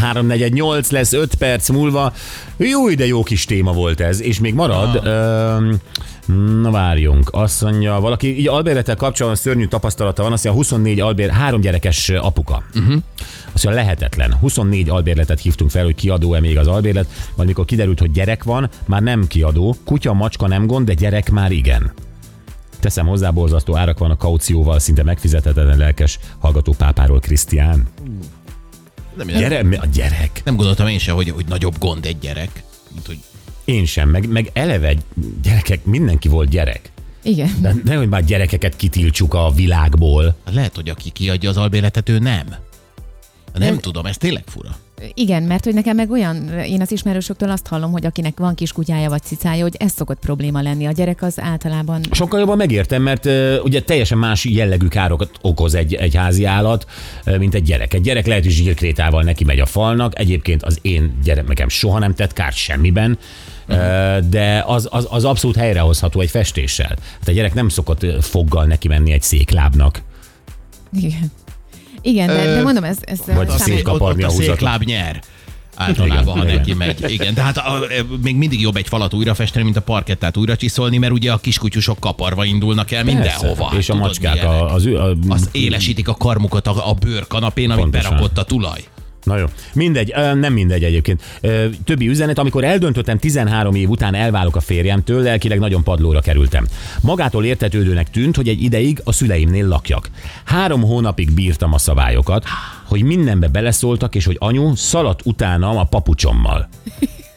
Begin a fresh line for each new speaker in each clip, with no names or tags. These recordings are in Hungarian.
348 lesz 5 perc múlva. Jó, de jó kis téma volt ez, és még marad. Ah. Na várjunk, azt mondja, valaki így Albertettel kapcsolatban szörnyű tapasztalata van, azt mondja, 24 albér, három gyerekes apuka. Uh-huh. Azt mondja, lehetetlen. 24 albérletet hívtunk fel, hogy kiadó-e még az albérlet, majd mikor kiderült, hogy gyerek van, már nem kiadó, kutya, macska nem gond, de gyerek már igen. Teszem hozzá, borzasztó árak van a kaucióval, szinte megfizethetetlen lelkes hallgató pápáról, Krisztián.
Nem,
Gyere, a gyerek.
nem gondoltam én sem, hogy, hogy nagyobb gond egy gyerek, mint hogy
Én sem, meg, meg eleve gyerekek, mindenki volt gyerek.
Igen.
De nehogy már gyerekeket kitiltsuk a világból.
lehet, hogy aki kiadja az albérletet, ő nem. Nem
Nem.
tudom, ez tényleg fura.
Igen, mert hogy nekem meg olyan, én az ismerősöktől azt hallom, hogy akinek van kis kutyája vagy cicája, hogy ez szokott probléma lenni. A gyerek az általában
Sokkal jobban megértem, mert uh, ugye teljesen más jellegű károkat okoz egy, egy házi állat, uh, mint egy gyerek. Egy gyerek lehet, hogy zsírkrétával neki megy a falnak, egyébként az én gyerekem soha nem tett kárt semmiben, uh, de az, az, az abszolút helyrehozható egy festéssel. Hát a gyerek nem szokott foggal neki menni egy széklábnak.
Igen. Igen, de, de mondom, ez, ez
Vagy a
ott a székláb nyer. Általában, ha neki
igen.
megy. Igen, de hát a, a, még mindig jobb egy falat újra festeni, mint a parkettát újra csiszolni, mert ugye a kiskutyusok kaparva indulnak el mindenhova.
Persze. És a
Tudod,
macskák, a, az, a,
az élesítik a karmukat a, a bőrkanapén, amit berakott a tulaj.
Na jó, mindegy, nem mindegy egyébként. Többi üzenet, amikor eldöntöttem 13 év után elválok a férjemtől, lelkileg nagyon padlóra kerültem. Magától értetődőnek tűnt, hogy egy ideig a szüleimnél lakjak. Három hónapig bírtam a szabályokat, hogy mindenbe beleszóltak, és hogy anyu szaladt utánam a papucsommal.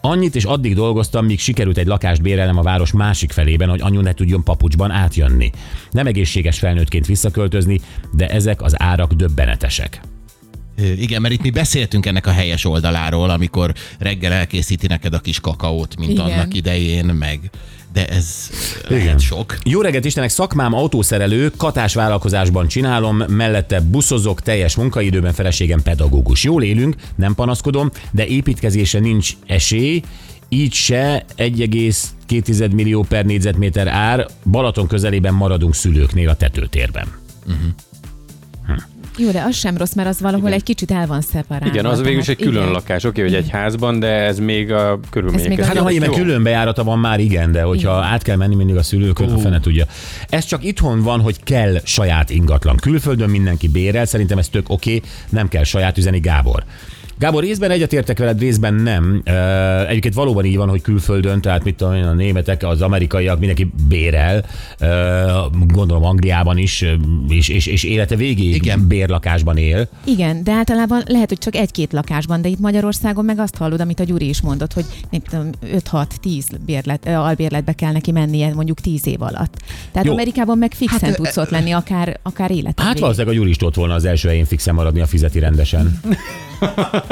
Annyit és addig dolgoztam, míg sikerült egy lakást bérelnem a város másik felében, hogy anyu ne tudjon papucsban átjönni. Nem egészséges felnőttként visszaköltözni, de ezek az árak döbbenetesek.
Igen, mert itt mi beszéltünk ennek a helyes oldaláról, amikor reggel elkészíti neked a kis kakaót, mint
Igen.
annak idején, meg de ez lehet sok.
Jó reggelt Istenek, szakmám autószerelő, katás vállalkozásban csinálom, mellette buszozok, teljes munkaidőben feleségem pedagógus. Jól élünk, nem panaszkodom, de építkezésre nincs esély, így se 1,2 millió per négyzetméter ár, Balaton közelében maradunk szülőknél a tetőtérben.
Jó, de az sem rossz, mert az valahol egy kicsit el van szeparálva.
Igen, az végül is egy külön
igen.
lakás, oké, hogy egy házban, de ez még a körülmények
még a-
Hát ha
jó.
külön bejárata van már igen, de hogyha át kell menni mindig a szülőkön, a fene tudja. Ez csak itthon van, hogy kell saját ingatlan. Külföldön mindenki bérel, szerintem ez tök oké, nem kell saját üzeni Gábor. Gábor, részben egyetértek veled, részben nem. Egyébként valóban így van, hogy külföldön, tehát mit tudom én, a németek, az amerikaiak, mindenki bérel, gondolom Angliában is, és, és, és élete végéig
Igen.
bérlakásban él.
Igen, de általában lehet, hogy csak egy-két lakásban, de itt Magyarországon meg azt hallod, amit a Gyuri is mondott, hogy nem tudom, 5-6-10 bérlet, albérletbe kell neki mennie mondjuk 10 év alatt. Tehát
Jó.
Amerikában meg fixen hát, tudsz ott lenni, akár, akár életed
Hát
végéig.
valószínűleg a Gyuri is ott volna az első helyén fixen maradni, a fizeti rendesen.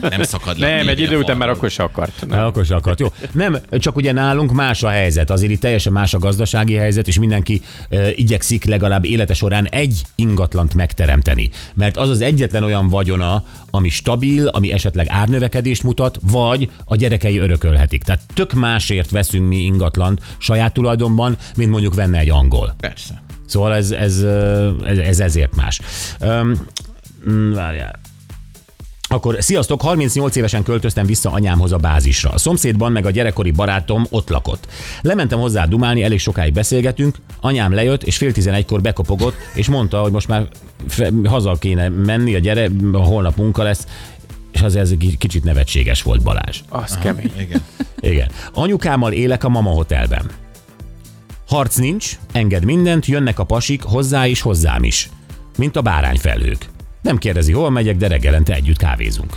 Nem szakad le.
Nem, egy idő után már akkor se akart.
Na, akkor se akart. Jó. Nem, csak ugye nálunk más a helyzet. Azért itt teljesen más a gazdasági helyzet, és mindenki uh, igyekszik legalább élete során egy ingatlant megteremteni. Mert az az egyetlen olyan vagyona, ami stabil, ami esetleg árnövekedést mutat, vagy a gyerekei örökölhetik. Tehát tök másért veszünk mi ingatlant saját tulajdonban, mint mondjuk venne egy angol.
Persze.
Szóval ez, ez, ez, ez ezért más. Um, várjál. Akkor sziasztok, 38 évesen költöztem vissza anyámhoz a bázisra. A szomszédban meg a gyerekkori barátom ott lakott. Lementem hozzá dumálni, elég sokáig beszélgetünk, anyám lejött, és fél tizenegykor bekopogott, és mondta, hogy most már fe, haza kéne menni, a gyere, holnap munka lesz, és az ez egy kicsit nevetséges volt Balázs.
Az kemény.
Igen.
Igen. Anyukámmal élek a mama hotelben. Harc nincs, enged mindent, jönnek a pasik, hozzá is, hozzám is. Mint a bárányfelhők. Nem kérdezi, hol megyek, de reggelente együtt kávézunk.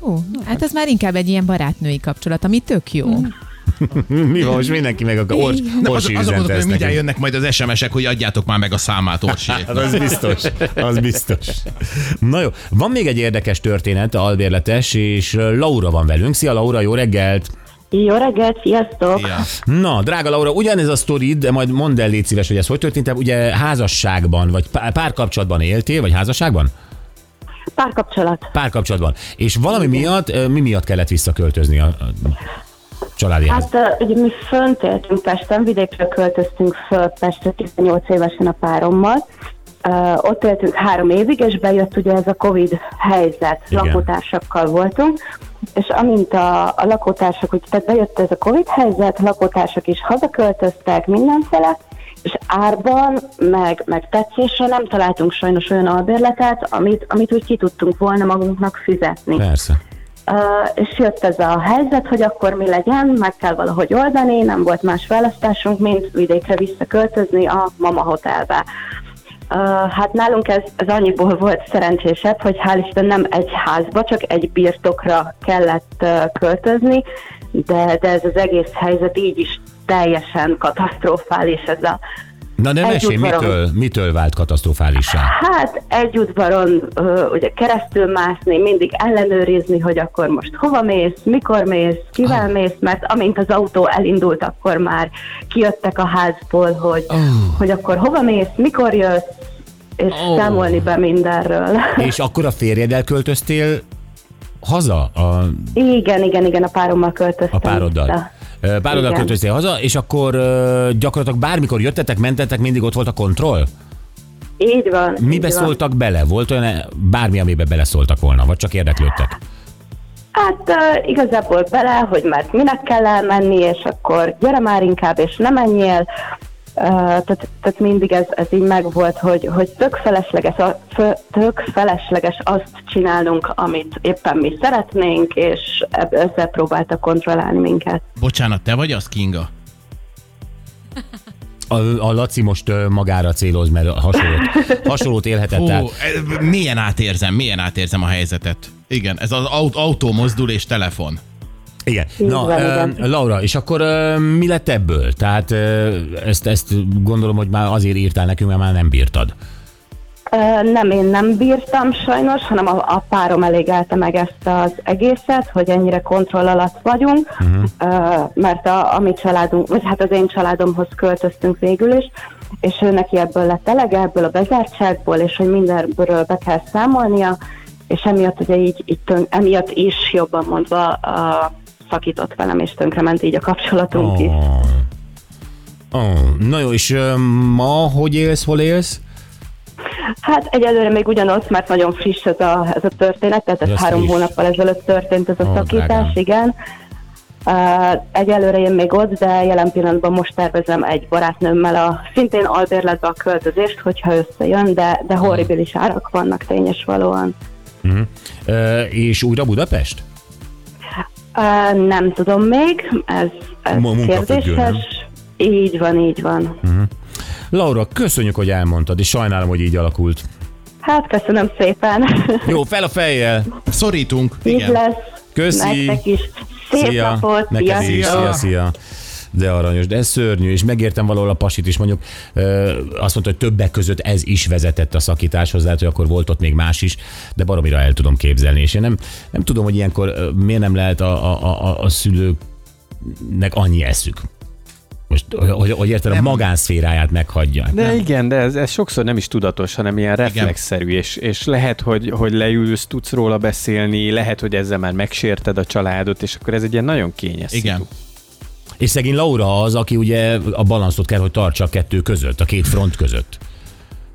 Ó, hát ez már inkább egy ilyen barátnői kapcsolat, ami tök jó.
Mi van, most mindenki meg akar ors,
Nem, az,
üzent
gondolom, hogy mindjárt jönnek majd az SMS-ek, hogy adjátok már meg a számát, Orsi.
Hát az biztos, az biztos. Na jó, van még egy érdekes történet, albérletes, és Laura van velünk. Szia Laura, jó reggelt!
Jó reggelt, sziasztok!
Ja.
Na, drága Laura, ugyanez a sztorid, de majd mondd el, légy szíves, hogy ez hogy történt. Ugye házasságban, vagy pá- párkapcsolatban éltél, vagy házasságban?
Párkapcsolat.
Párkapcsolatban. És valami miatt, ö, mi miatt kellett visszaköltözni? A, a- családi.
Hát ö, ugye mi fönt éltünk Pesten, vidékről költöztünk föl Pestre 18 évesen a párommal. Uh, ott éltünk három évig, és bejött ugye ez a Covid helyzet,
Igen.
lakótársakkal voltunk, és amint a, a lakótársak, úgy, tehát bejött ez a Covid helyzet, lakótársak is hazaköltöztek mindenfele, és árban, meg, meg tetszésre nem találtunk sajnos olyan albérletet, amit, amit úgy ki tudtunk volna magunknak fizetni.
Persze.
Uh, és jött ez a helyzet, hogy akkor mi legyen, meg kell valahogy oldani, nem volt más választásunk, mint vidékre visszaköltözni a Mama Hotelbe. Hát nálunk ez, ez annyiból volt szerencsésebb, hogy hál' Isten nem egy házba, csak egy birtokra kellett költözni, de, de ez az egész helyzet így is teljesen katasztrofális, ez a
Na de mesélj, mitől, mitől vált katasztrofálissá?
Hát egy udvaron ö, ugye keresztül mászni, mindig ellenőrizni, hogy akkor most hova mész, mikor mész, kivel mész, mert amint az autó elindult, akkor már kijöttek a házból, hogy, hogy akkor hova mész, mikor jössz, és
Oh.
számolni be mindenről.
És akkor a férjeddel költöztél haza a,
igen, igen, igen, a párommal költöztem.
a pároddal?
vissza.
Pároddal költöztél haza, és akkor gyakorlatilag bármikor jöttetek, mentetek, mindig ott volt a kontroll?
Így van.
Mibe
így van.
szóltak bele? Volt olyan bármi, amibe beleszóltak volna, vagy csak érdeklődtek?
Hát uh, igazából bele, hogy mert minek kell elmenni, és akkor gyere már inkább, és ne menjél. Tehát, tehát mindig ez, ez így megvolt, hogy, hogy tök, felesleges, a- tök felesleges azt csinálnunk, amit éppen mi szeretnénk, és ezzel próbálta kontrollálni minket.
Bocsánat, te vagy az, Kinga?
A, a Laci most magára céloz, mert hasonlót, hasonlót élhetett
Hú,
át.
milyen átérzem, milyen átérzem a helyzetet. Igen, ez az aut- autó mozdul és telefon.
Igen.
Így
Na,
van,
ö,
igen.
Laura, és akkor ö, mi lett ebből? Tehát ö, ezt, ezt gondolom, hogy már azért írtál nekünk, mert már nem bírtad.
Ö, Nem, én nem bírtam sajnos, hanem a, a párom elégelte meg ezt az egészet, hogy ennyire kontroll alatt vagyunk, uh-huh. mert a, a mi családunk, vagy hát az én családomhoz költöztünk végül is, és ő neki ebből lett elege, ebből a bezártságból, és hogy mindenről be kell számolnia, és emiatt ugye így, így tön, emiatt is jobban mondva a, szakított velem, és tönkrement így a kapcsolatunk is.
Oh. Oh. Na jó, és ma hogy élsz, hol élsz?
Hát egyelőre még ugyanott, mert nagyon friss ez a, ez a történet, tehát ez
Ez
három
friss.
hónappal ezelőtt történt ez a
Ó,
szakítás,
drágám.
igen. Uh, egyelőre én még ott, de jelen pillanatban most tervezem egy barátnőmmel a szintén albérletbe a költözést, hogyha összejön, de, de horribilis árak vannak tényes valóan.
Ö, és újra Budapest?
Uh, nem tudom még, ez, ez kérdéses. Így van, így van.
Laura, köszönjük, hogy elmondtad, és sajnálom, hogy így alakult.
Hát köszönöm szépen.
Jó, fel a fejjel!
Szorítunk.
így
Igen.
lesz.
Köszi.
Nektek is. Szép
szia.
napot,
Neked is,
sziasztok!
szia, szia. De aranyos, de ez szörnyű, és megértem valahol a pasit is, mondjuk ö, azt mondta, hogy többek között ez is vezetett a szakításhoz, lehet, hogy akkor volt ott még más is, de baromira el tudom képzelni, és én nem, nem tudom, hogy ilyenkor ö, miért nem lehet a, a, a, a szülőknek annyi eszük. Most, hogy, hogy érted, a magánszféráját meghagyja.
De nem. igen, de ez, ez sokszor nem is tudatos, hanem ilyen reflexzerű, és, és lehet, hogy, hogy leülsz, tudsz róla beszélni, lehet, hogy ezzel már megsérted a családot, és akkor ez egy ilyen nagyon kényes
Igen.
szitu.
És szegény Laura az, aki ugye a balanszot kell, hogy tartsa a kettő között, a két front között.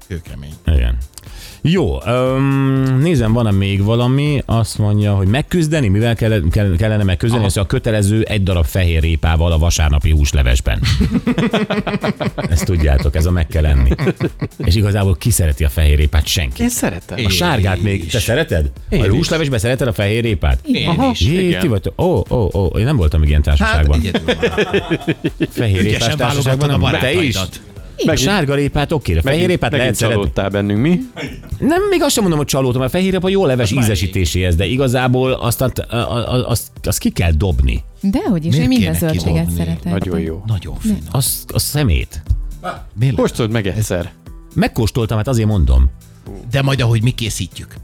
Kőkemény.
Igen. Jó, öm, nézem, van-e még valami, azt mondja, hogy megküzdeni, mivel kell, kell, kellene megküzdeni, ez a kötelező egy darab fehér répával a vasárnapi húslevesben. Ezt tudjátok, ez a meg kell enni. És igazából ki szereti a fehér répát? Senki.
Én szeretem.
A sárgát még, te szereted?
Én
a
is.
húslevesbe szereted a fehér répát?
Én is.
Jé,
igen.
ti vagytok. Ó, ó, ó, én nem voltam még ilyen
Hát
társaságban.
van.
fehér répás társaságban
a.
Te is? A sárga répát oké, a fehér
Megint,
répát lehet
megint
szeretni.
csalódtál bennünk, mi?
Nem, még azt sem mondom, hogy csalódtam, a fehér répa jó leves
már
ízesítéséhez, de igazából azt, azt, azt, azt ki kell dobni.
Dehogy is,
Miért
én minden zöldséget szeretem.
Nagyon jó.
Nagyon finom.
Az, az szemét.
Tudod meg egyszer.
Megkóstoltam, hát azért mondom.
De majd ahogy mi készítjük.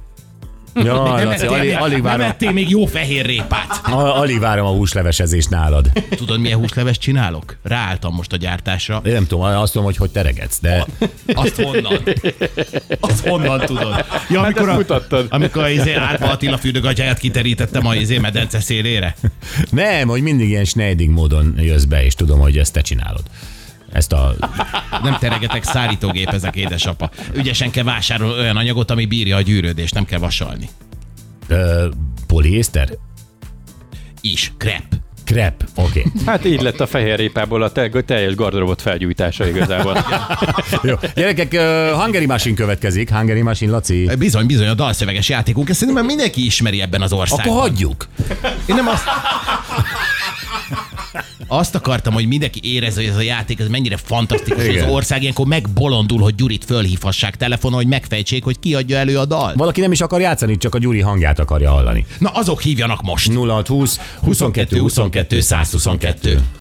Ja,
nem
Laci, alig, alig,
nem
várom,
ettél még jó fehér répát.
a- alig várom a húslevesezést nálad.
Tudod, milyen húslevest csinálok? Ráálltam most a gyártásra.
Én nem tudom, azt tudom, hogy hogy teregetsz, de
Azt honnan? Azt honnan tudod? Ja, amikor,
ezt
a,
mutattad.
amikor az izé Árpa Attila fürdőgatyáját kiterítettem a izé medence szélére.
nem, hogy mindig ilyen schneiding módon jössz be, és tudom, hogy ezt te csinálod. Ezt a...
Nem teregetek, szárítógépezek, édesapa. Ügyesen kell vásárolni olyan anyagot, ami bírja a gyűrődést, nem kell vasalni.
Ö, poliészter?
Is, krep.
Krep, oké. Okay.
Hát így lett a fehérrépából a te- teljes gardrobot felgyújtása igazából.
Jó. Gyerekek, uh, Hungary Machine következik. Hungary Machine, Laci.
Bizony, bizony, a dalszöveges játékunk, ezt szerintem már mindenki ismeri ebben az országban.
Akkor hagyjuk.
Én nem azt... Azt akartam, hogy mindenki érezze, hogy ez a játék ez mennyire fantasztikus,
Igen.
az ország ilyenkor megbolondul, hogy Gyurit fölhívhassák telefonon, hogy megfejtsék, hogy ki adja elő a dal.
Valaki nem is akar játszani, csak a Gyuri hangját akarja hallani.
Na azok hívjanak most.
0620 22 22 122.